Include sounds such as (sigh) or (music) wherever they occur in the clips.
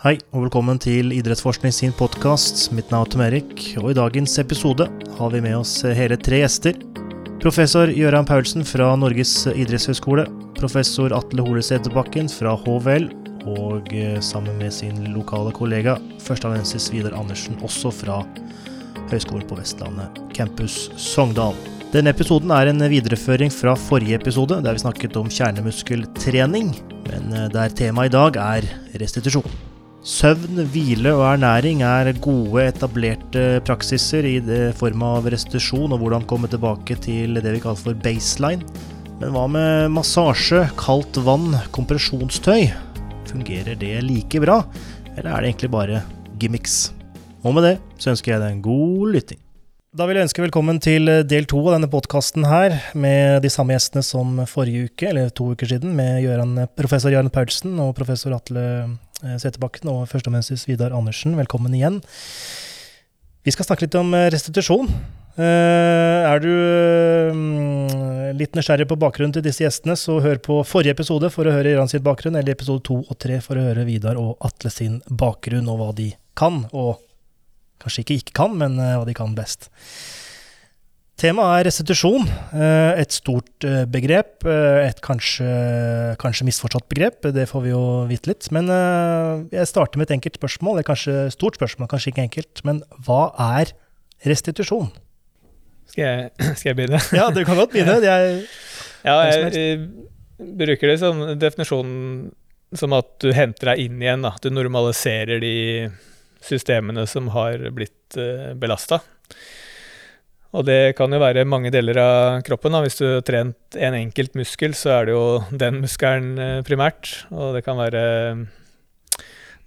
Hei, og velkommen til Idrettsforskning sin podkast. Mitt navn er Tom Erik, og i dagens episode har vi med oss hele tre gjester. Professor Gøran Paulsen fra Norges idrettshøgskole, professor Atle Hole Sæterbakken fra HVL, og eh, sammen med sin lokale kollega førsteamanuensis Vidar Andersen, også fra Høgskolen på Vestlandet, campus Sogndal. Denne episoden er en videreføring fra forrige episode, der vi snakket om kjernemuskeltrening, men eh, der temaet i dag er restitusjon. Søvn, hvile og ernæring er gode, etablerte praksiser i form av restitusjon og hvordan komme tilbake til det vi kaller for baseline. Men hva med massasje, kaldt vann, kompresjonstøy? Fungerer det like bra, eller er det egentlig bare gimmicks? Og med det så ønsker jeg deg en god lytting. Da vil jeg ønske velkommen til del to av denne podkasten her, med de samme gjestene som forrige uke, eller to uker siden, med Jøran, professor Jørn Paulsen og professor Atle Seterbakken og førsteamanuensis Vidar Andersen, velkommen igjen. Vi skal snakke litt om eh, restitusjon. Eh, er du litt nysgjerrig på bakgrunnen til disse gjestene, så hør på forrige episode for å høre Iran sin bakgrunn, eller episode to og tre for å høre Vidar og Atle sin bakgrunn, og hva de kan, og kanskje ikke ikke kan, men hva de kan best. Temaet er restitusjon. Eh, et stort eh, begrep. Eh, et kanskje, kanskje, misforstått begrep. Det får vi jo vite litt. Men jeg starter med et enkelt spørsmål. Det er kanskje stort spørsmål, kanskje ikke enkelt. Men hva er restitusjon? Skal jeg, (clears throat) skal jeg begynne? (laughs) Ja, du kan godt begynne. (laughs) Jeg, ja, jeg, bruker det som definisjonen som at du henter deg inn igjen. Da. Du normaliserer de systemene som har blitt belasta. Og det kan jo være mange deler av kroppen. Da. Hvis du har trent en enkelt muskel, så er det jo den muskelen eh, primært. Og det kan være mm,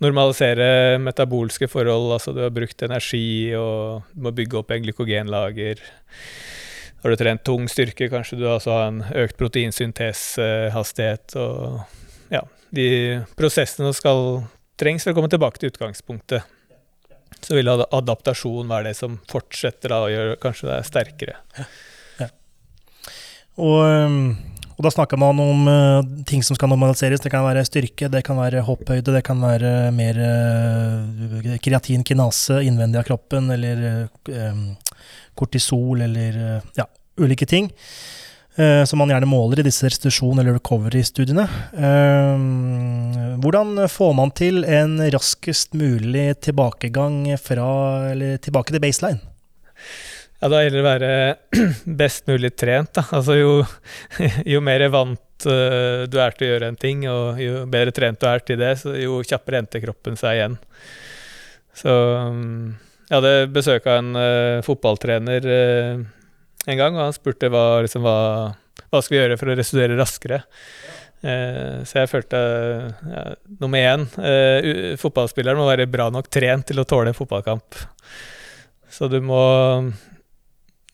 normalisere metabolske forhold, altså du har brukt energi og du må bygge opp en glykogenlager. Har du trent tung styrke, kanskje du altså har en økt proteinsyntesehastighet. Og ja, de prosessene skal trengs for å komme tilbake til utgangspunktet så vil adaptasjon være det som fortsetter da, å gjøre kanskje det sterkere. Ja. Ja. Og, um, og, da snakker man om uh, ting som skal normaliseres. Det kan være styrke, det kan være hopphøyde, det kan være mer uh, kreatin kinase innvendig av kroppen, eller um, kortisol, eller ja, ulike ting. Eh, som man gjerne måler i disse restitusjon- eller recovery-studiene. Eh, hvordan får man til en raskest mulig tilbakegang fra, eller tilbake til baseline? Ja, Da gjelder det å være (clears throat) best mulig trent. Da. Altså jo, (laughs) jo mer vant uh, du er til å gjøre en ting, og jo bedre trent du er til det, jo kjappere henter kroppen seg igjen. Så um, jeg hadde besøk av en uh, fotballtrener uh, en gang, og han spurte hva, liksom, hva, hva skal vi gjøre for å restituere raskere. Eh, så jeg følte ja, nummer én eh, Fotballspilleren må være bra nok trent til å tåle en fotballkamp. Så du må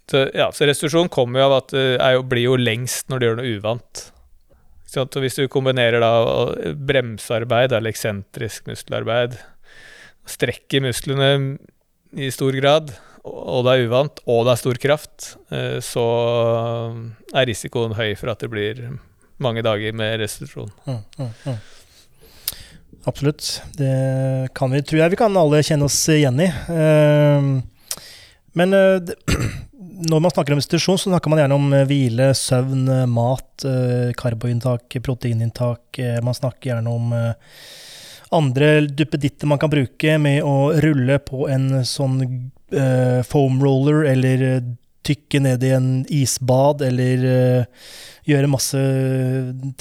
så, ja, så restitusjon kommer jo av at det jo, blir jo lengst når du gjør noe uvant. Så hvis du kombinerer da bremsearbeid eller eksentrisk muskelarbeid, strekker musklene i stor grad, og det er uvant, og det er stor kraft, eh, så er risikoen høy for at det blir mange dager med restitusjon. Mm, mm, mm. Absolutt. Det kan vi, tror jeg vi kan alle kjenne oss igjen i. Ehm, men eh, (clears throat) når man snakker om restitusjon, så snakker man gjerne om hvile, søvn, mat, eh, karboinntak, proteininntak. Man snakker gjerne om andre duppeditter man kan bruke med å rulle på en sånn uh, foam roller eller uh, tykke ned i en isbad eller uh, gjøre masse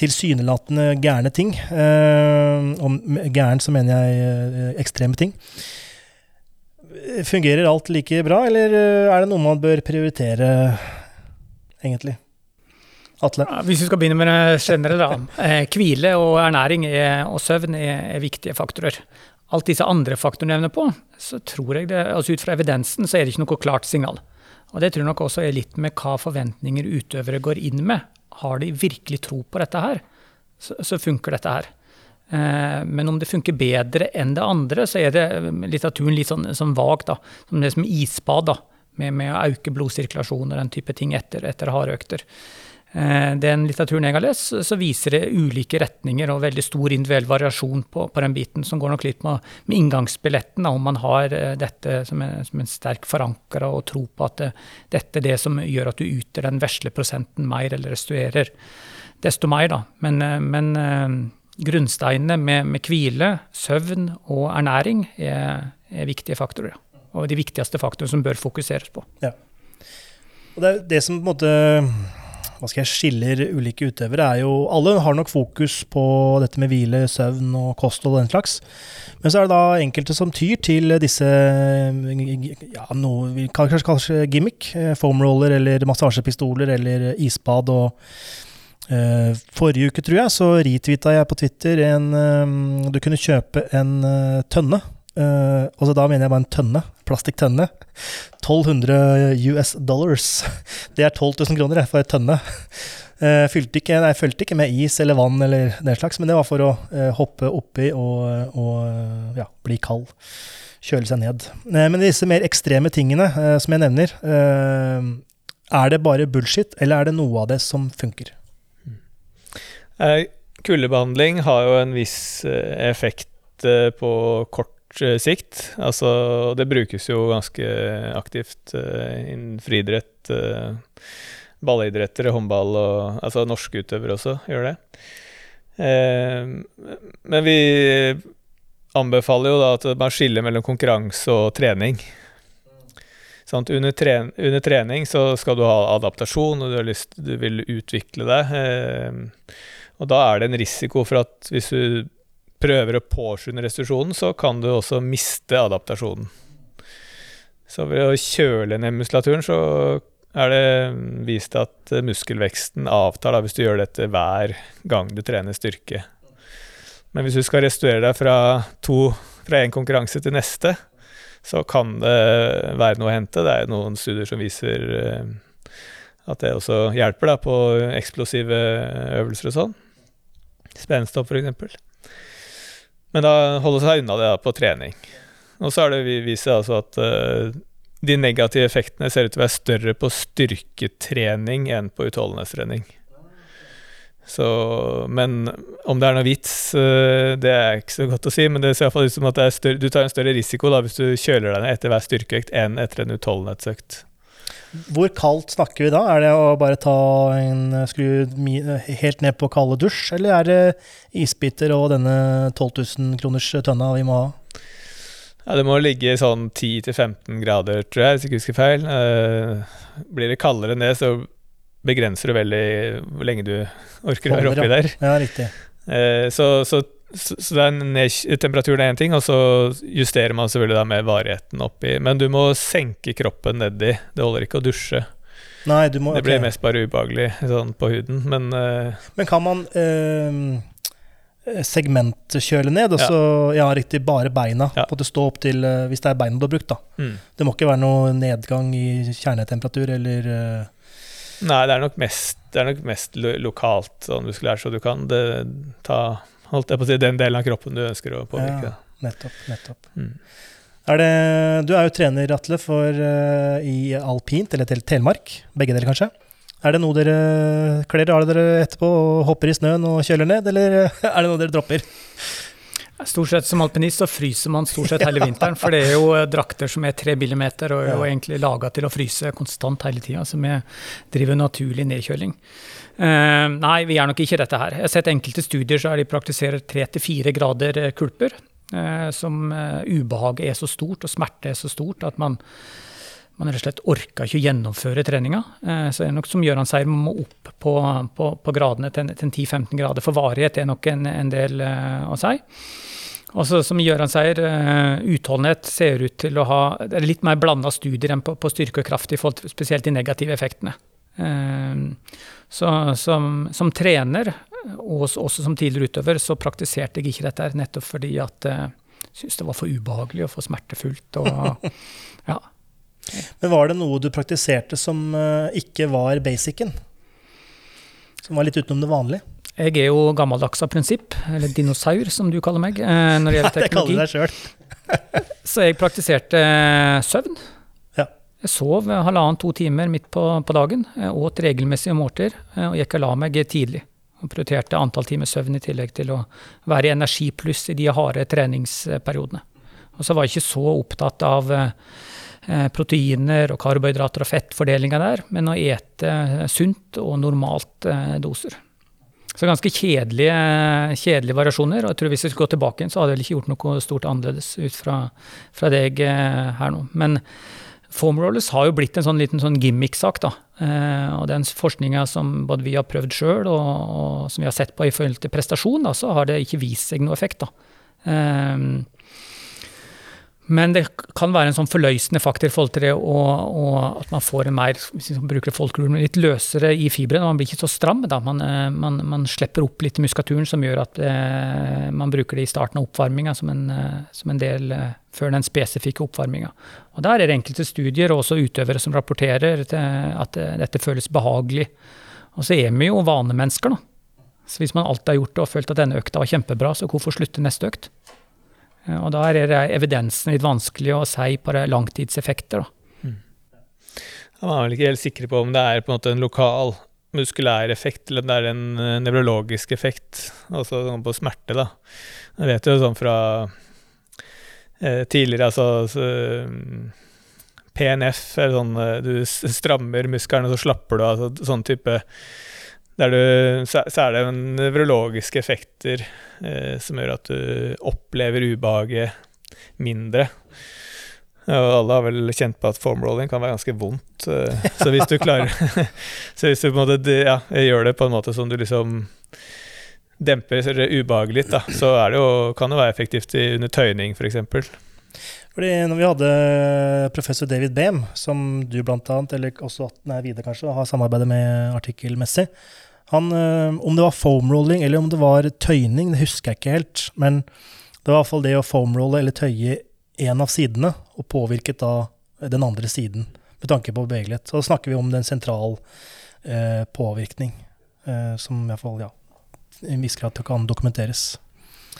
tilsynelatende gærne ting. og gæren så mener jeg ekstreme ting. Fungerer alt like bra, eller er det noe man bør prioritere, egentlig? Atle? Ja, hvis vi skal begynne med det generelle, da. Hvile og ernæring er, og søvn er viktige faktorer alt disse andre faktorene jeg nevner på, så tror jeg det, altså ut fra evidensen så er det ikke noe klart signal. Og det tror jeg nok også er litt med hva forventninger utøvere går inn med. Har de virkelig tro på dette her, så, så funker dette her. Eh, men om det funker bedre enn det andre, så er det litteraturen litt sånn, sånn vag, da. Som det som isbad, da. Med, med, å øke blodsirkulasjon og den type ting etter, etter harde økter. Eh, den litteraturen jeg har lest, så viser det ulike retninger og veldig stor individuell variasjon på, på den biten, som går nok litt med, med inngangsbilletten, om man har eh, dette som en, som en sterk forankra og tro på at det, dette er det som gjør at du yter den vesle prosenten mer eller restituerer. desto mer. Da. Men, eh, men grunnsteinene med, med, hvile, søvn og ernæring er, er viktige faktorer. Og de viktigste faktorene som bør fokuseres på. Ja. Og det er det som på en måte hva skal jeg skiller ulike utøvere, er jo Alle har nok fokus på dette med hvile, søvn og kosthold og den slags. Men så er det da enkelte som tyr til disse ja, noe vi kanskje kaller gimmick. Eh, foamroller eller massasjepistoler eller isbad og uh, Forrige uke, tror jeg, så retweeta jeg på Twitter en uh, Du kunne kjøpe en uh, tønne Uh, altså da mener jeg bare en tønne. Plastikktønne. 1200 US dollars. (laughs) Det er 12 000 kroner for en tønne. Uh, fylte ikke, nei, fulgte ikke med is eller vann eller den slags, men det var for å uh, hoppe oppi og, og ja, bli kald. Kjøle seg ned. men disse mer ekstreme tingene som jeg nevner, er det bare bullshit, eller er det noe av det som funker? Kuldebehandling har jo en viss effekt på kort sikt. Altså, det brukes jo ganske aktivt uh, innen friidrett. Uh, ballidrettere, håndball og altså norske utøvere også gjør det. Uh, men vi anbefaler jo da at man skiller mellom konkurranse og trening. Sånn, under, tren under, trening så skal du ha adaptasjon, og du, lyst, du vil utvikle deg. Eh, og da er det en risiko for at hvis du prøver å påskynde restitusjonen, så kan du også miste adaptasjonen. Så ved å kjøle ned muskulaturen, så er det vist at muskelveksten avtar da, hvis du gjør dette hver gang du trener styrke. Men hvis du skal restituere deg fra to fra én konkurranse til neste, så kan det være noe å hente. Det er noen studier som viser eh, at det også hjelper da, på eksplosive øvelser og sånn. Spenstopp, f.eks. Men da holde seg unna det da, på trening. Og så er det vist seg altså at uh, de negative effektene ser ut til å være større på styrketrening enn på utholdenhetstrening. Så, men om det er noe vits, uh, det er ikke så godt å si. Men det ser iallfall ut som at større, du tar en større risiko da, hvis du kjøler deg ned etter hver styrkeøkt enn etter en utholdenhetsøkt. Hvor kaldt snakker vi da? Er det å bare ta en skru helt ned på kalde dusj, eller er det isbiter og denne 12 000 kroners tønna vi må ha? Ja, det må ligge sånn 10-15 grader, tror jeg, hvis jeg ikke husker feil. Uh, blir det kaldere ned, så begrenser du veldig hvor lenge du orker å være oppi der. Ja, riktig. Uh, så, så så, så er temperaturen er én ting, og så justerer man selvfølgelig da med varigheten oppi. Men du må senke kroppen nedi. Det holder ikke å dusje. Nei, du må, det blir okay. mest bare ubehagelig sånn på huden, men uh, Men kan man uh, segmentkjøle ned, og så ja. ja. riktig bare beina? Ja. På står opp til uh, Hvis det er beina du har brukt, da. Mm. Det må ikke være noe nedgang i kjernetemperatur eller Nei, det er nok mest, det er nok mest lo lokalt sånn muskulært, så du kan det, ta holdt jeg på å si, den delen av kroppen du ønsker å påvirke. Ja, nettopp. nettopp. Mm. Er det, du er jo trener, Atle, for, uh, i alpint, eller til Telemark. Begge dere, kanskje. Er det noe dere kler av dere etterpå og hopper i snøen og kjøler ned, eller (laughs) er det noe dere dropper? Stort sett Som alpinist så fryser man stort sett hele vinteren. For det er jo eh, drakter som er tre millimeter og er jo egentlig laga til å fryse konstant hele tida. Så vi driver naturlig nedkjøling. Uh, nei, vi er nok ikke dette her. Jeg har sett enkelte studier så de praktiserer tre til fire grader eh, kulper. Uh, som uh, ubehaget er så stort og smerte er så stort at man, man rett og slett orker ikke å gjennomføre treninga. så det er nok som Gøran sier, man må opp på, på, på gradene til, til 10-15 grader. For varighet er nok en, en del å si. Og så, som Gøran sier, utholdenhet ser ut til å ha litt mer blanda studier enn på, på styrke og kraft, i forhold til spesielt de negative effektene. Uh, så som, som, trener, og også som tidligere utøver, så praktiserte jeg ikke dette nettopp fordi at jeg uh, syntes det var for ubehagelig og for smertefullt. Og, (laughs) ja. Men var det noe du praktiserte som ikke var basicen? Som var litt utenom det vanlige? Jeg er jo gammeldags av prinsipp, eller dinosaur som du kaller meg, eh, når det gjelder teknologi. (laughs) det kaller deg sjøl. så jeg praktiserte søvn. Jeg sov halvannen-to timer midt på, på dagen. Jeg åt regelmessige måltider og gikk og la meg tidlig. Og prioriterte antall timer søvn i tillegg til å være i energipluss i de harde treningsperiodene. Og så var jeg ikke så opptatt av proteiner og karbohydrater og fettfordelinga der, men å ete sunt og normalt doser. Så ganske kjedelige, kjedelige, variasjoner. Og jeg tror hvis vi skulle gå tilbake igjen, så hadde jeg vel ikke gjort noe stort annerledes ut fra, fra deg her nå. Men foam rollers har jo blitt en sånn liten sånn gimmick-sak, da. Eh, og den forskninga som både vi har prøvd sjøl, og, og, som vi har sett på i forhold til prestasjon, da, så har det ikke vist seg noe effekt, da. Eh, men det kan være en sånn forløsende faktor i forhold til det og, og at man får en mer hvis man bruker folkeord, litt løsere i fibrene. Man blir ikke så stram. da. Man, eh, man, man slipper opp litt i muskulaturen, som gjør at eh, man bruker det i starten av oppvarminga som, eh, som, en del eh, før den spesifikke oppvarminga. Og Der er det enkelte studier og også utøvere som rapporterer at eh, dette føles behagelig. Og så er vi jo vanemennesker, da. Så hvis man alltid har gjort det og følt at denne økta var kjempebra, så hvorfor slutte neste økt? Eh, og da er evidensen litt vanskelig å si på langtidseffekter. Da. Mm. Man er vel ikke helt sikre på om det er på en måte en lokal muskulær effekt, eller om det er en uh, nevrologisk effekt, altså sånn på smerte. da. Jeg vet jo sånn fra eh, tidligere, altså så, PNF er sånn Du strammer musklene, så slapper du av. Altså, sånn type du, så, er det nevrologiske effekter eh, som gjør at du opplever ubehaget mindre. Og alle har vel kjent på at formrolling kan være ganske vondt. Eh, så hvis du (laughs) klarer (laughs) Så hvis du måte ja, gjør det på en måte som du liksom demper ubehaget litt, da, så det jo, kan det være effektivt under tøyning, f.eks. Fordi når vi hadde professor David Behm, som du blant annet, eller også nei, Vidar kanskje, har samarbeidet med artikkelmessig, han, eh, om det var foamrolling eller om det var tøyning, det husker jeg ikke helt. Men det var iallfall det å foamrolle eller tøye en av sidene, og påvirket da den andre siden med tanke på bevegelighet. Så da snakker vi om den sentral eh, påvirkning, eh, som iallfall ja, i en viss grad kan dokumenteres.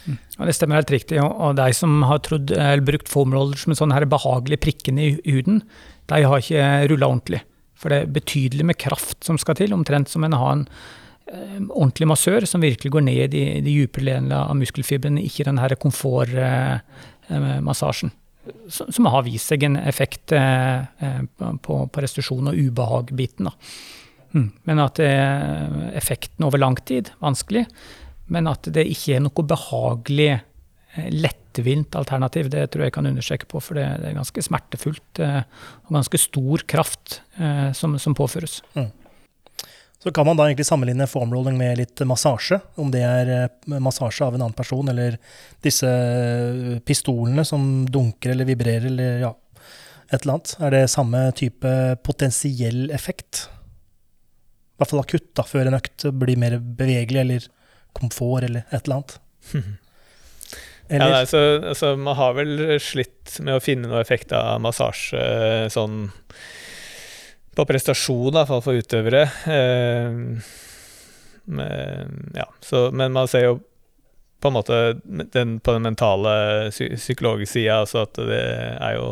Mm. Ja, det stemmer helt riktig. Og de som har trodd, brukt foamroller som en sånn behagelig prikkende i huden, de har ikke rulla ordentlig. For det er betydelig med kraft som skal til, omtrent som en har en eh, ordentlig massør som virkelig går ned i de dype delene av muskelfibrene, ikke den her komfortmassasjen. Som har vist seg en effekt eh, på, restitusjon og ubehag-biten. Mm. Men at effekten over lang tid, vanskelig. Men at det ikke er noe behagelig Eh, lettvint alternativ. Det tror jeg kan understreke på, for det, er ganske smertefullt eh, og ganske stor kraft eh, som, som påføres. Mm. Så kan man da egentlig sammenligne foamrolling med litt massasje, om det er massasje av en annen person, eller disse pistolene som dunker eller vibrerer, eller ja, et eller annet. Er det samme type potensiell effekt? I hvert fall akutt, da, før en økt blir mer bevegelig, eller komfort, eller et eller annet. (laughs) Eller? Ja, så, altså, man har vel slitt med å finne noe effekt av massasje sånn på prestasjon, i hvert fall for utøvere. Eh, men, ja, så, men man ser jo på en måte den, på den mentale psykologiske sida altså at det er jo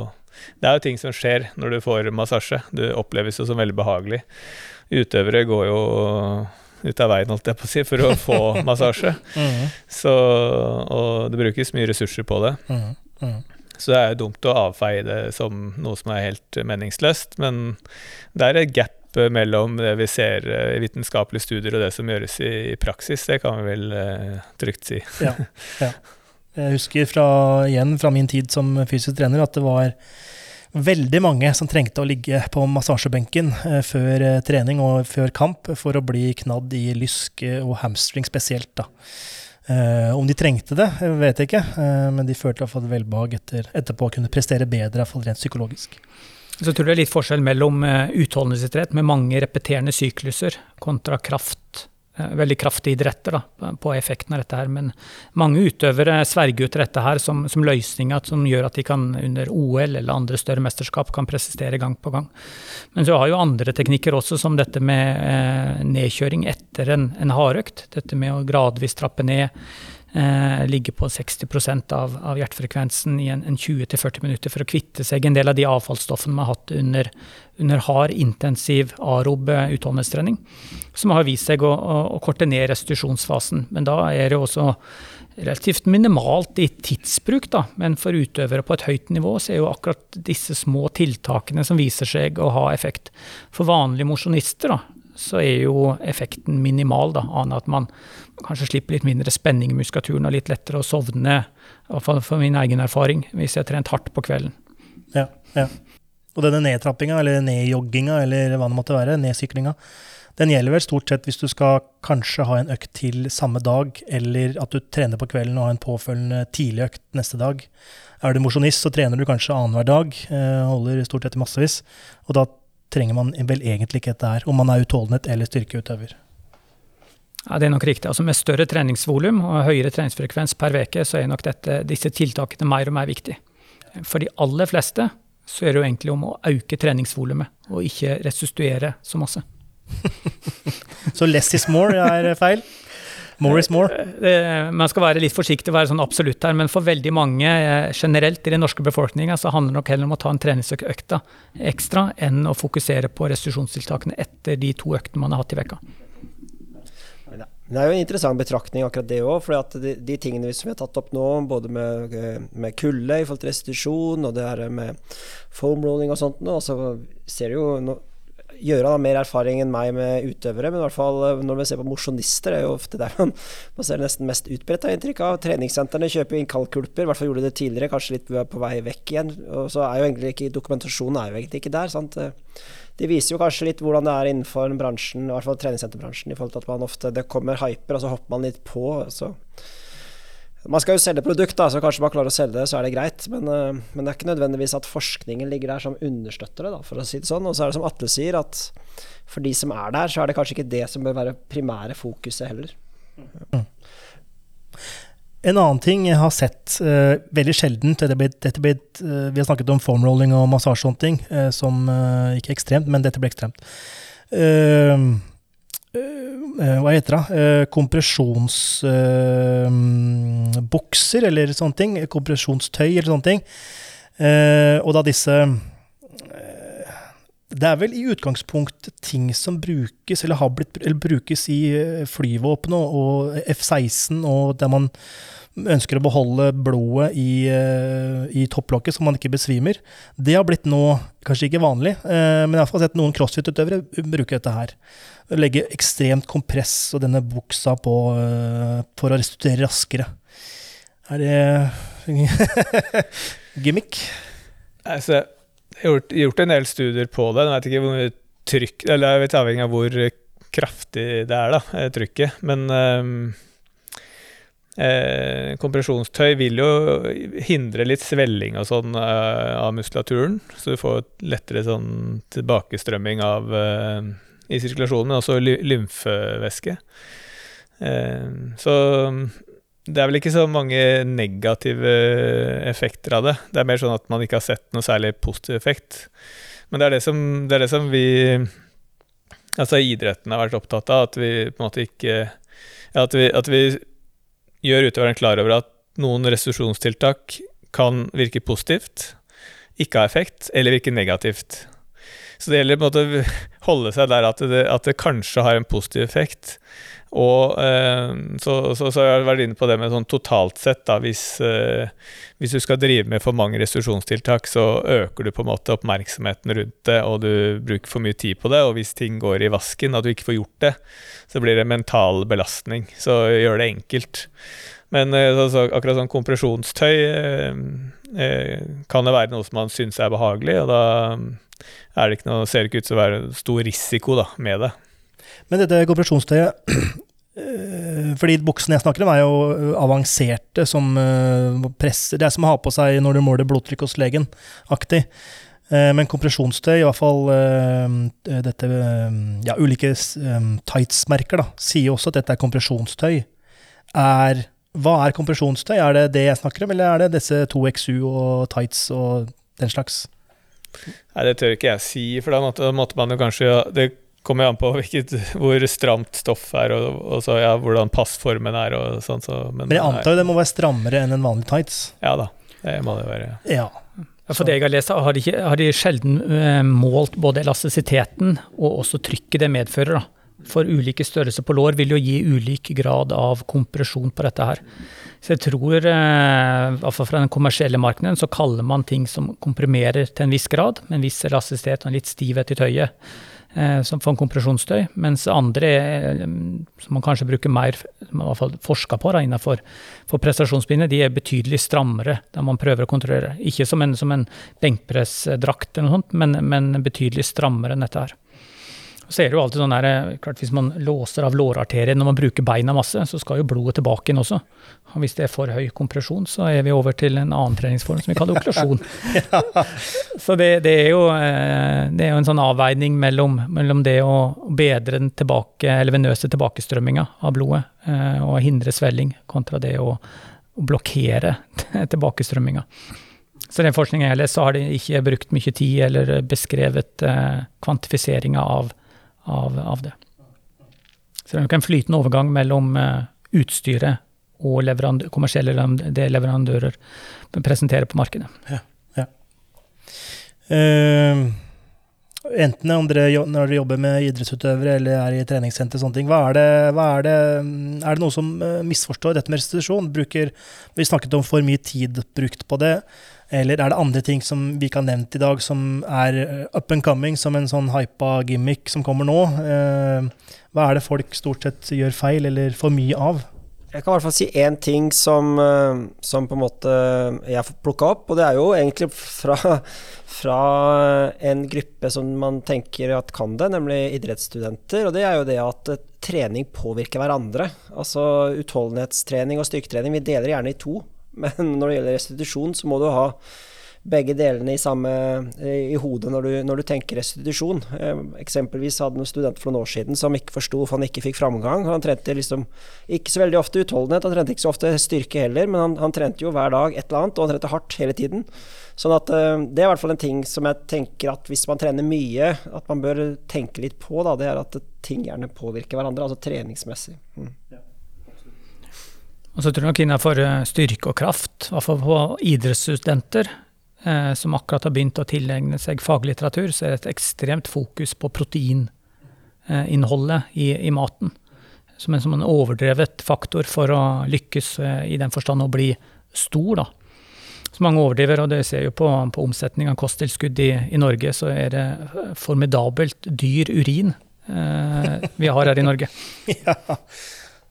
det er jo ting som skjer når du får massasje. Du oppleves jo som veldig behagelig. Utøvere går jo ut av veien, holdt jeg på å si, for å få (laughs) massasje. Mm. Så, og det brukes mye ressurser på det. Mm. Mm. Så det er jo dumt å avfeie det som noe som er helt meningsløst. Men det er et gap mellom det vi ser i vitenskapelige studier og det som gjøres i, i praksis. Det kan vi vel eh, trygt si. ja, ja. (laughs) Jeg husker fra, igjen fra min tid som fysisk trener at det var veldig mange som trengte å ligge på massasjebenken eh, før eh, trening og før kamp for å bli knadd i lysk eh, og hamstring spesielt. da. om de trengte det, vet jeg ikke, men de følte iallfall velbehag etter, etterpå å kunne prestere bedre, iallfall rent psykologisk. Så jeg tror det er litt forskjell mellom utholdenhetsidrett med mange repeterende sykluser kontra kraft veldig kraftige idretter da, på effekten av dette. her, Men mange utøvere sverger ut dette her som, som løsninga som gjør at de kan under OL eller andre større mesterskap kan presistere gang på gang. Men så har jo andre teknikker også, som dette med eh, nedkjøring etter en, en hardøkt. Dette med å gradvis trappe ned eh, ligge på 60 av, av hjertefrekvensen i en, en 20-40 minutter for å kvitte seg en del av de avfallsstoffene man har hatt under, under hard, intensiv arob eh, utholdenhetstrening, som har vist seg å, å, å korte ned restitusjonsfasen. Men da er det også relativt minimalt i tidsbruk, da. Men for utøvere på et høyt nivå så er jo akkurat disse små tiltakene som viser seg å ha effekt. For vanlige mosjonister, så er jo effekten minimal, da, annet at man kanskje slipper litt mindre spenning i muskulaturen og litt lettere å sovne, iallfall for min egen erfaring, hvis jeg har trent hardt på kvelden. Ja, ja. Og denne nedtrappinga, eller nedjogginga, eller hva det måtte være, nedsyklinga, den gjelder vel stort sett hvis du skal kanskje ha en økt til samme dag, eller at du trener på kvelden og har en påfølgende tidlig økt neste dag. Er du mosjonist, så trener du kanskje annenhver dag, eh, holder stort sett i massevis. Og da trenger man vel egentlig ikke dette her, om man er utholdenhet eller styrkeutøver. Ja, Det er nok riktig. Altså Med større treningsvolum og høyere treningsfrekvens per uke, så er nok dette, disse tiltakene mer og mer viktig. For de aller fleste så er det jo egentlig om å øke treningsvolumet, og ikke restituere så masse. (laughs) så less is more er feil? More is more? Eh, man skal være litt forsiktig og være sånn absolutt her, men for veldig mange eh, generelt i den norske befolkninga så handler det nok heller om å ta en treningsøkt ekstra enn å fokusere på restitusjonstiltakene etter de to øktene man har hatt i vekka. Det er jo en interessant betraktning, akkurat det òg. For de, de, tingene som vi har tatt opp nå, både med, eh, med kulde i forhold til restitusjon, og det her med foam rolling og sånt, nå, så ser du jo Gjøre har mer erfaring enn meg med utøvere, men i hvert fall eh, når vi ser på mosjonister, er jo ofte der man, man ser nesten mest utbredt, har inntrykk av. Treningssentrene kjøper inn kaldkulper, i hvert fall gjorde de det tidligere, kanskje litt på vei vekk igjen. Og så er jo egentlig ikke dokumentasjonen er jo egentlig ikke der. sant? De viser jo kanskje litt hvordan det er innenfor bransjen, i hvert fall treningssenterbransjen, i forhold til at man ofte det kommer hyper, og så hopper man litt på. så man skal jo selge produkt, da, så kanskje man klarer å selge det, så er det greit. Men, uh, men, det er ikke nødvendigvis at forskningen ligger der som understøtter det, da, for å si det sånn. Og så er det som Atle sier, at for de som er der, så er det kanskje ikke det som bør være primære fokuset heller. Mm. En annen ting jeg har sett uh, veldig sjeldent dette ble, dette ble, uh, Vi har snakket om formrolling og massasje og sånne ting, som ikke ekstremt, men dette ble ekstremt. Uh, Eh, hva heter det? Eh, kompresjonsbukser eh, eller sånne ting. Kompresjonstøy eller sånne ting. Og da disse Det er vel i utgangspunktet ting som brukes, eller har blitt eller brukes i flyvåpenet og F-16, og der man ønsker å beholde blodet i, i topplokket så man ikke besvimer. Det har blitt nå kanskje ikke vanlig, men jeg har sett noen crossfit-utøvere bruke dette her legge ekstremt kompress og denne buksa på uh, for å restituere raskere. Er det (laughs) gimmick? Altså, jeg har gjort, gjort, en del studier på det. Jeg vet ikke hvor mye trykk Eller jeg vet avhengig av hvor kraftig det er, da, eh, trykket. Men um, eh, kompresjonstøy vil jo hindre litt svelling og sånn eh, av muskulaturen. Så du får lettere sånn tilbakestrømming av eh, i sirkulasjonen, men også lymfevæske. Eh, så det er vel ikke så mange negative effekter av det. Det er mer sånn at man ikke har sett noe særlig positiv effekt. Men det er det som, det er det som vi Altså idretten har vært opptatt av, at vi på en måte ikke At vi, at vi gjør utøveren klar over at noen restitusjonstiltak kan virke positivt, ikke ha effekt, eller virke negativt. Så det gjelder å holde seg der at det, at det kanskje har en positiv effekt. Og eh, så, så, så, har jeg vært inne på det med sånn totalt sett, da, hvis, eh, hvis, du skal drive med for mange restriksjonstiltak, så øker du på en måte oppmerksomheten rundt det, og du bruker for mye tid på det. Og hvis ting går i vasken, at du ikke får gjort det, så blir det mental belastning. Så gjør det enkelt. Men eh, så, akkurat sånn kompresjonstøy eh, kan det være noe som man syns er behagelig, og da er det ikke noe, ser det ikke ut til å være stor risiko da, med det. Men dette kompresjonstøyet (clears throat) eh, fordi buksene jeg snakker om, er jo eh, avanserte som eh, presser Det er som å ha på seg når du måler blodtrykk hos legen, aktig. Men kompresjonstøy, i hvert fall dette Ja, ulike tights-merker, da, sier også at dette er kompresjonstøy. Er Hva er kompresjonstøy? Er det det jeg snakker om, eller er det disse 2XU og tights og den slags? Nei, det tør ikke jeg si, for da måtte man jo kanskje Det kommer jo an på hvilket, hvor stramt stoff er, og, og så, ja, hvordan passformen er. og sånn. Så, men, men, jeg antar jo det må være strammere enn en vanlig tights? Ja da, det må det være. Ja. For det jeg har lest, har de, ikke, har de sjelden uh, målt både elastisiteten og også trykket det medfører. da. For ulike størrelser på lår vil jo gi ulik grad av kompresjon på dette her. Så jeg tror, uh, i hvert fall fra den kommersielle markedet, så kaller man ting som komprimerer til en viss grad, med en viss elastisitet og en litt stivhet i tøyet. Eh, som får en kompresjonsstøy, mens andre eh, som man kanskje bruker mer man hvert fall forsker på da, innenfor for prestasjonsbinder, de er betydelig strammere der man prøver å kontrollere. Ikke som en, som en benkpressdrakt, eller noe sånt, men, men betydelig strammere enn dette her. Så er det jo alltid sånn der, eh, klart Hvis man låser av lårarterien når man bruker beina masse, så skal jo blodet tilbake inn også. Og hvis det er for høy kompresjon, så er vi over til en annen treningsform som vi kaller okklusjon. (laughs) ja. Så det, det, er jo, eh, det, er jo, en sånn avveining mellom, mellom det å bedre den tilbake, eller venøse tilbakestrømminga av blodet eh, og hindre svelling, kontra det å, å blokkere (laughs) tilbakestrømminga. Så den forskningen jeg har lest, så har de ikke brukt mye tid eller beskrevet eh, kvantifiseringa av av, av det. Så det er nok en flytende overgang mellom uh, utstyret og leverandør, kommersielle det leverandører presenterer på markedet. Ja, ja. Uh, enten andre, når dere jobber med idrettsutøvere eller er i treningssenter, sånne ting, hva er, det, hva er, det, er det noe som eh, misforstår dette med restitusjon? Bruker, vi snakket om for mye tid brukt på det. Eller er det andre ting som vi ikke har nevnt i dag, som er eh, up and coming, som en sånn hypa gimmick som kommer nå? Eh, hva er det folk stort sett gjør feil eller for mye av? Jeg kan i hvert fall si én ting som, eh, som, på en måte jeg har plukka opp. Og det er jo egentlig fra, fra, en gruppe som man tenker at kan det, nemlig idrettsstudenter. Og det er jo det at trening påvirker hverandre. Altså utholdenhetstrening og styrketrening, vi deler gjerne i to. Men når det gjelder restitusjon, så må du ha begge delene i, samme, i hodet når du, når du, tenker restitusjon. Eh, eksempelvis hadde noen studenter for noen år siden som ikke forsto hvorfor han ikke fikk framgang. Han trente liksom ikke så veldig ofte utholdenhet, han trente ikke så ofte styrke heller, men han, han trente jo hver dag et eller annet, og han trente hardt hele tiden. Sånn at eh, Det er i hvert fall en ting som jeg tenker at hvis man trener mye, at man bør tenke litt på. Da, det er at ting gjerne påvirker hverandre, altså treningsmessig. Mm. Og så tror jeg nok innenfor eh, styrke og kraft, i hvert fall på idrettsstudenter eh, som akkurat har begynt å tilegne seg faglitteratur, så er det et ekstremt fokus på proteininnholdet i, i maten. Som en, som en, overdrevet faktor for å lykkes eh, i den forstand å bli stor. da. Så mange overdriver, og det ser jo på, på omsetning av kosttilskudd i, i, Norge, så er det formidabelt dyr urin eh, vi har her i Norge. (laughs) ja.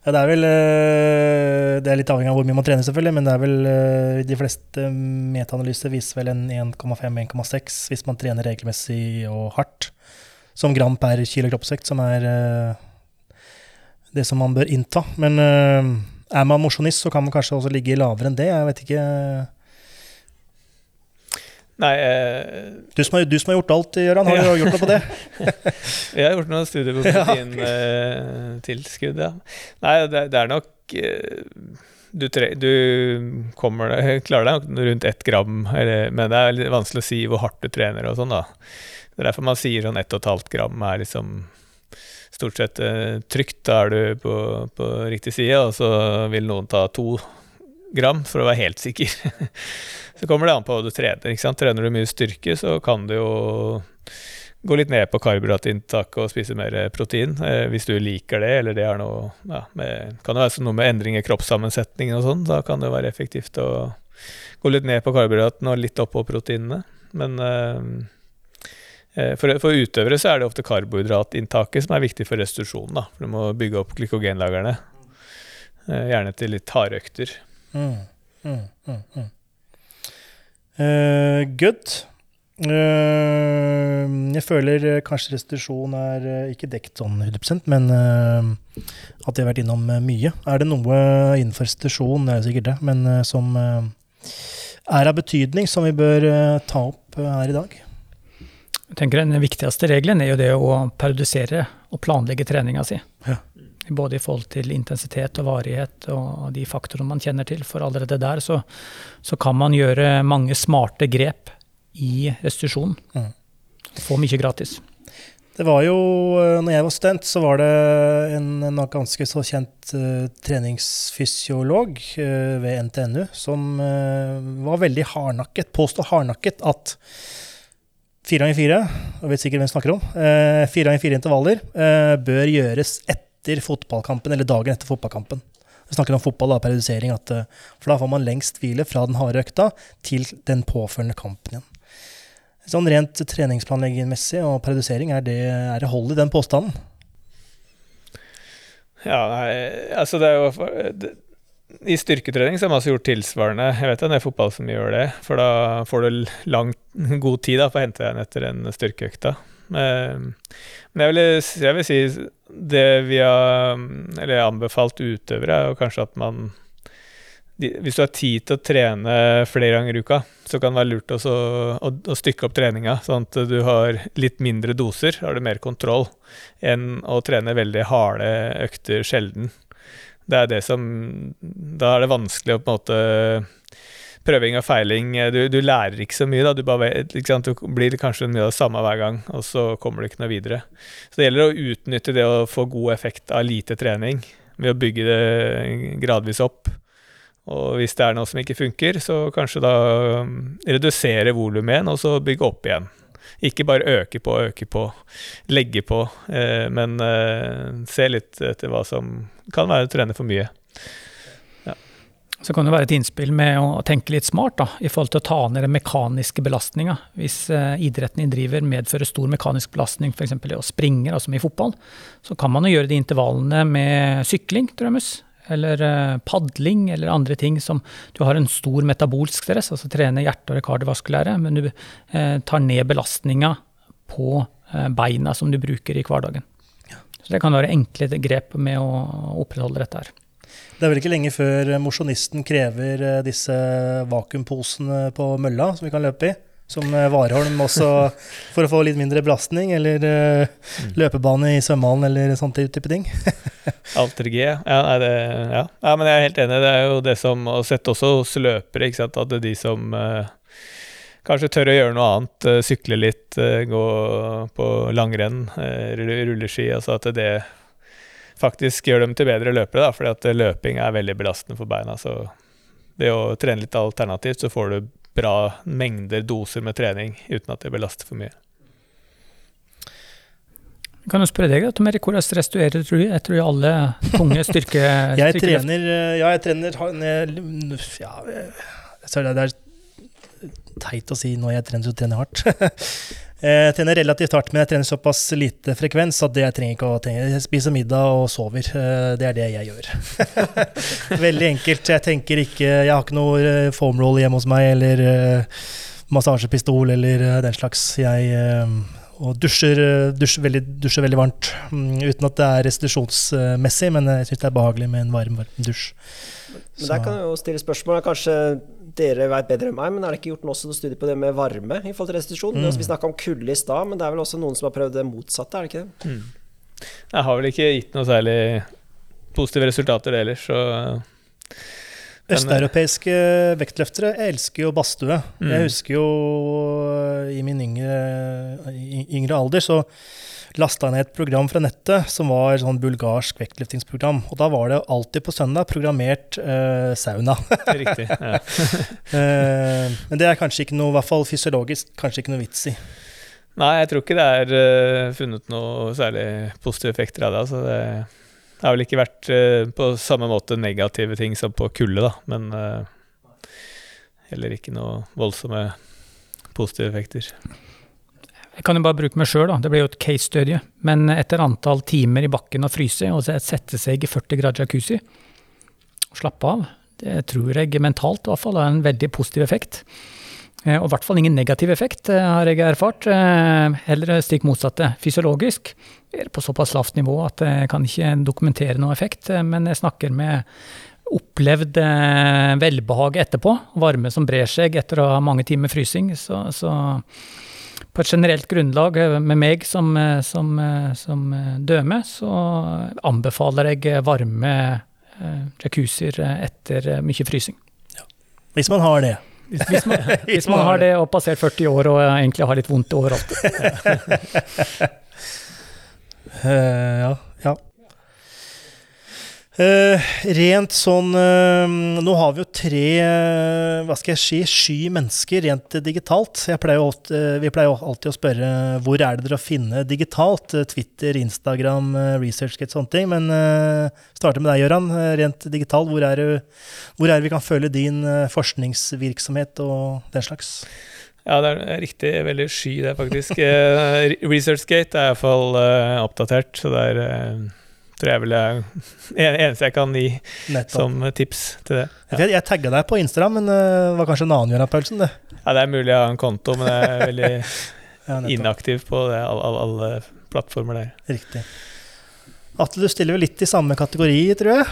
Ja, det er vel eh, Det er litt avhengig av hvor mye man trener, selvfølgelig, men det er vel eh, de fleste metaanalyser viser vel en 1,5-1,6 hvis man trener regelmessig og hardt. Som gram per kilo kroppsvekt, som er eh, det som man bør innta. Men er man mosjonist, så kan man kanskje også ligge lavere enn det. Jeg vet ikke. Nei eh, du, som har, du, som har, gjort alt, Gøran. Har ja. du gjort noe på det? (laughs) jeg har gjort noen studier på proteintilskudd, ja. Nei, det, det, er nok eh, du, tre, du kommer, (laughs) klarer deg nok rundt ett gram, eller, men det er litt vanskelig å si hvor hardt du trener og sånn, da. Det er derfor man sier sånn 1,5 gram er liksom stort sett eh, trygt. Da er du på, på riktig side, og så vil noen ta to gram for å være helt sikker. (laughs) Så kommer det an på hva du trener. ikke sant? Trener du mye styrke, så kan du jo gå litt ned på karbohydratinntaket og spise mer protein, eh, hvis du liker det, eller det er noe ja, med, Kan det være noe med endring i kroppssammensetningen og sånn, da kan det være effektivt å gå litt ned på karbohydraten og litt opp på proteinene. Men eh, eh for, for, utøvere så er det ofte karbohydratinntaket som er viktig for restitusjonen, da, For du må bygge opp glykogenlagrene. Eh, gjerne til litt harde økter. Mm, mm, mm, mm. Uh, good. Uh, jeg føler kanskje restitusjon er uh, ikke dekt sånn 100 men at de har vært innom mye. Er det noe innenfor restitusjon, det er sikkert det, men som er av betydning, som vi bør ta opp her i dag? Jeg tenker Den viktigste regelen er jo det å periodisere og planlegge treninga si. Ja. Både i forhold til intensitet og varighet og de faktorene man kjenner til. For allerede der så, så kan man gjøre mange smarte grep i restitusjon. Mm. Få mye gratis. Det var jo, eh, når jeg var student, så var det en, en ganske så kjent uh, treningsfysiolog uh, ved NTNU som uh, var veldig hardnakket, påstå hardnakket at fire ganger fire, og vet sikkert hvem snakker om, fire ganger fire intervaller bør gjøres etter fotballkampen, eller dagen etter fotballkampen. Vi snakker om fotball, da, periodisering, at, for da får man lengst hvile fra den harde økta til den påfølgende kampen igjen. Sånn rent treningsplanleggingmessig og periodisering, er det, er det hold i den påstanden? Ja, nei, altså det er jo det, I styrketrening så har man også gjort tilsvarende. Jeg vet det er fotball som gjør det, for da får du lang, god tid da, på å hente deg inn etter en styrkeøkta. Men jeg vil, jeg vil si det vi har eller anbefalt utøvere, er jo kanskje at man hvis du har tid til å trene flere ganger i uka, så kan det være lurt også å, å, stykke opp treninga, sånn at du har litt mindre doser, har du mer kontroll, enn å trene veldig harde økter sjelden. Det er det som Da er det vanskelig å på en måte Prøving og feiling Du, du lærer ikke så mye, da. Du, bare, du blir kanskje mye av det samme hver gang, og så kommer du ikke noe videre. Så det gjelder å utnytte det å få god effekt av lite trening, ved å bygge det gradvis opp. Og hvis det er noe som ikke funker, så kanskje da um, redusere volumet igjen, og så bygge opp igjen. Ikke bare øke på, øke på, legge på, eh, men eh, se litt etter hva som kan være å trene for mye. Så kan det være et innspill med å tenke litt smart da, i forhold til å ta ned den mekaniske belastninga. Hvis eh, idretten de driver medfører stor mekanisk belastning, f.eks. det å springe, altså i fotball, så kan man jo gjøre de intervallene med sykling, drømmes eller eh, padling eller andre ting som Du har en stor metabolsk stress, altså trener hjerte og kardiovaskulære, men du eh, tar ned belastninga på eh, beina som du bruker i hverdagen. Så det kan være enkle grep med å opprettholde dette her. Det er vel ikke lenge før mosjonisten krever disse vakuumposene på mølla som vi kan løpe i? som eh, Warholm også, (laughs) for å få litt mindre belastning, eller uh, løpebane i svømmehallen eller sånn type ting. (laughs) Alter G, ja, nei, det, ja. ja. men jeg er helt enig. Det er jo det som å sette også hos løpere, ikke sant? at det er de som kanskje tør å gjøre noe annet, sykle litt, gå på langrenn, rulleski, altså at det faktisk gjør dem til bedre løpere, da, fordi at løping er veldig belastende for beina. så det å trene litt alternativt, så får du bra mengder doser med trening uten at det belaster for mye. Kan jo spørre deg, Tom Erik, hvordan stress du er tror du? Jeg tror alle tunge styrke... (laughs) jeg trener Ja, jeg trener ja, det er teit å si når jeg trener, så trener jeg hardt. (laughs) Jeg trener relativt hardt, men jeg trener såpass lite frekvens at jeg trenger ikke å tenke. Jeg spiser middag og sover. Eh, det er det jeg gjør. (laughs) Veldig enkelt. Jeg tenker ikke Jeg har ikke noe foamroll foam roll hjemme hos meg, eller eh, massasjepistol eller den slags. Jeg og dusjer, dusjer, veldig, dusjer, veldig, varmt. Mm, uten at det er restitusjonsmessig, men jeg syns det er behagelig med en varm, varm dusj. Men Der kan jeg jo stille spørsmål. Kanskje dere vet bedre enn meg, men er det ikke gjort noe studie på det med varme i forhold til restitusjon? Mm. Vi snakka om kulde i stad, men det er vel også noen som har prøvd det motsatte, er det ikke det? Mm. Jeg har vel ikke gitt noe særlig positive resultater ellers, så Østeuropeiske vektløftere elsker jo badstue. Mm. Jeg husker jo i min yngre, yngre alder så lasta ned et program fra nettet som var sånn bulgarsk vektløftingsprogram. Og da var det alltid på søndag programmert uh, sauna. Riktig, ja. uh, (laughs) men det er kanskje ikke noe, i hvert fall fysiologisk, kanskje ikke noe vits i. Nei, jeg tror ikke det er uh, funnet noe særlig positive effekter av det. altså det det har vel ikke vært på samme måte negative ting som på kulde, da, men heller ikke noe voldsomme positive effekter. Jeg kan jo bare bruke meg sjøl, det ble jo et case-studie. Men etter antall timer i bakken og fryse, og sette seg i 40 grader jacuzzi og slappe av, det tror jeg mentalt i hvert fall har en veldig positiv effekt. Eh, og i hvert fall ingen negativ effekt, eh, har jeg erfart. Eh, heller stikk motsatte. Fysiologisk er det på såpass lavt nivå at jeg kan ikke dokumentere noen effekt, men jeg snakker med opplevd velbehag etterpå. Varme som brer seg etter å ha mange timer frysing. Så, så på et generelt grunnlag eh, med meg som, eh, som, eh, som døme, så anbefaler jeg varme jacuzzier etter mye frysing. Ja. Hvis man har det. Hvis, hvis, man, (laughs) hvis man, har det og passert 40 år og egentlig har litt vondt overalt. uh, (laughs) ja. Eh, rent sånn uh, Nå har vi jo tre uh, hva skal jeg si, sky mennesker rent digitalt. Pleier eh, vi pleier jo alltid å spørre hvor er det dere å finne digitalt? Twitter, Instagram, ResearchGate, sånne ting. Men uh, starter med deg, Gøran. Rent digitalt, hvor er, det, hvor er det vi kan følge din forskningsvirksomhet og den slags? Ja, det er riktig veldig sky, det, faktisk. ResearchGate er iallfall uh, oppdatert, så det er tror jeg vel er en, eneste jeg kan gi Nettopp. som tips til det. Jeg, jeg tagga deg på Instagram, men eh, det var kanskje en annen Gøran Paulsen, det. Ja, det er mulig jeg har en konto, men jeg er veldig (laughs) Ja, inaktiv på det, alle, alle plattformer der. Riktig. Atle, du stiller vel litt i samme kategori, tror jeg.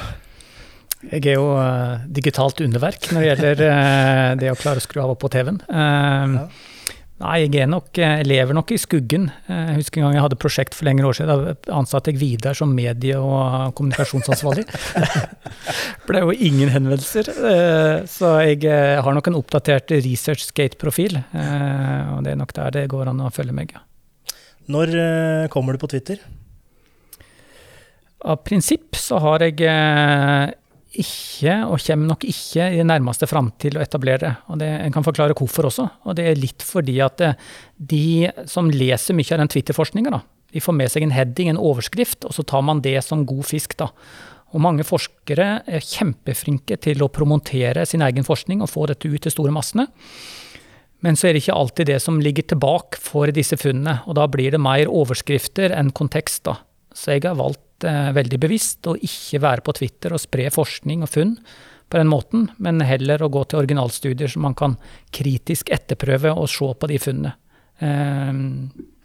Jeg er jo uh, digitalt underverk når det gjelder uh, det å klare å skru av og på TV-en. Uh, Ja. Nei, jeg er nok, eh, jeg lever nok i skuggen. Eh, Jeg husker en gang jeg hadde prosjekt for lengre år siden. Da ansatte jeg Vidar som medie- og kommunikasjonsansvarlig. (laughs) ble jo ingen henvendelser. eh, Så jeg eh, har nok en oppdatert ResearchGate-profil. eh, Og det er nok der det går an å følge meg. Når eh, kommer du på Twitter? Av prinsipp så har jeg eh, ikke, og kommer nok ikke i det nærmeste framtid å etablere. Og det, En kan forklare hvorfor også. Og det er litt fordi at eh, de som leser mye av den Twitter-forskninga, de får med seg en heading, en overskrift, og så tar man det som god fisk. da. Og mange forskere er kjempeflinke til å promotere sin egen forskning og få dette ut til store massene. Men så er det ikke alltid det som ligger tilbake for disse funnene, og da blir det mer overskrifter enn kontekst. da. Så jeg har valgt veldig bevisst å ikke være på Twitter og spre forskning og funn på den måten, men heller å gå til originalstudier som man kan kritisk etterprøve og se på de funnene. Eh,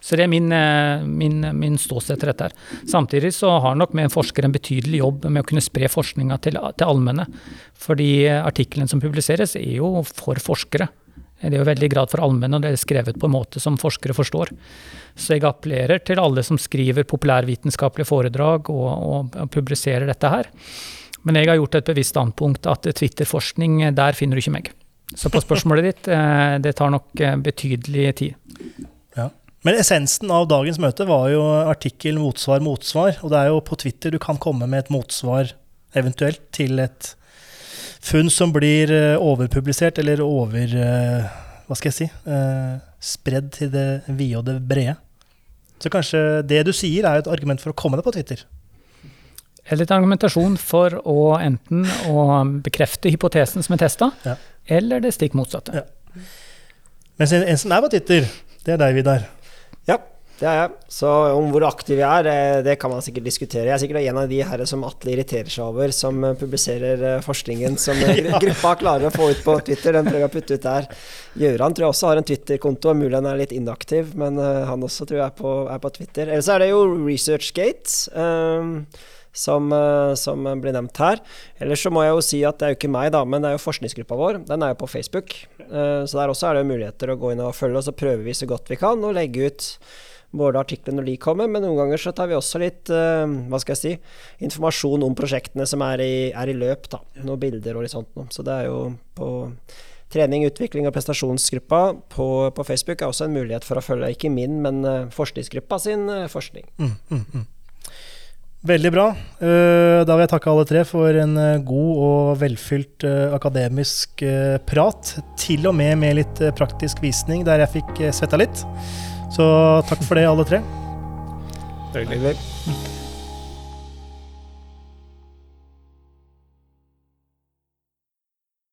så det er min, eh, min, min ståsted til dette. her. Samtidig så har nok vi forskere en betydelig jobb med å kunne spre forskninga til, til allmenne. Fordi artiklene som publiseres er jo for forskere. Det er jo veldig grad for allmenne, og det er skrevet på en måte som forskere forstår. Så jeg appellerer til alle som skriver populærvitenskapelige foredrag og, og, og publiserer dette her. Men jeg har gjort et bevisst standpunkt at Twitter-forskning, der finner du ikke meg. Så på spørsmålet ditt, (laughs) eh, det tar nok eh, betydelig tid. Ja. Men essensen av dagens møte var jo artikkel motsvar motsvar. Og det er jo på Twitter du kan komme med et motsvar eventuelt til et funn som blir eh, overpublisert eller over eh, Hva skal jeg si? eh, Spredd til det vide og det brede. Så kanskje det du sier, er et argument for å komme deg på Twitter. Eller et argumentasjon for å enten å bekrefte hypotesen som er testa, Ja. eller det stikk motsatte. Ja. Mens en, en som er på Twitter, det er deg, Vidar. Ja, det er jeg. Så om hvor aktiv jeg er, det, det kan man sikkert diskutere. Jeg er sikkert en av de her som Atle irriterer seg over, som eh, publiserer eh, forskningen som eh, (laughs) gruppa klarer å få ut på Twitter. Den prøver jeg å putte ut der. Gjøran tror jeg også har en Twitter-konto, mulig han er litt inaktiv, men eh, han også tror jeg er på, er på Twitter. Ellers er det jo ResearchGate. Um, som, eh, som blir nevnt her. Ellers så må jeg jo si at det er jo ikke meg, da, men det er jo forskningsgruppa vår. Den er jo på Facebook. Eh, Så der også er det muligheter å gå inn og følge, og så prøver vi så godt vi kan å legge ut både artiklene når de kommer, men noen ganger så tar vi også litt eh, hva skal jeg si, informasjon om prosjektene som er i, er i løp. da, Noen bilder og litt sånt. Så det er jo på trening, utvikling og prestasjonsgruppa på, på Facebook er også en mulighet for å følge ikke min, men eh, forskningsgruppa sin eh, forskning. Mm, mm, mm. Veldig bra. Da vil jeg takke alle tre for en god og velfylt akademisk prat. Til og med med litt praktisk visning der jeg fikk svetta litt. Så takk for det, alle tre. Veldig. Veldig.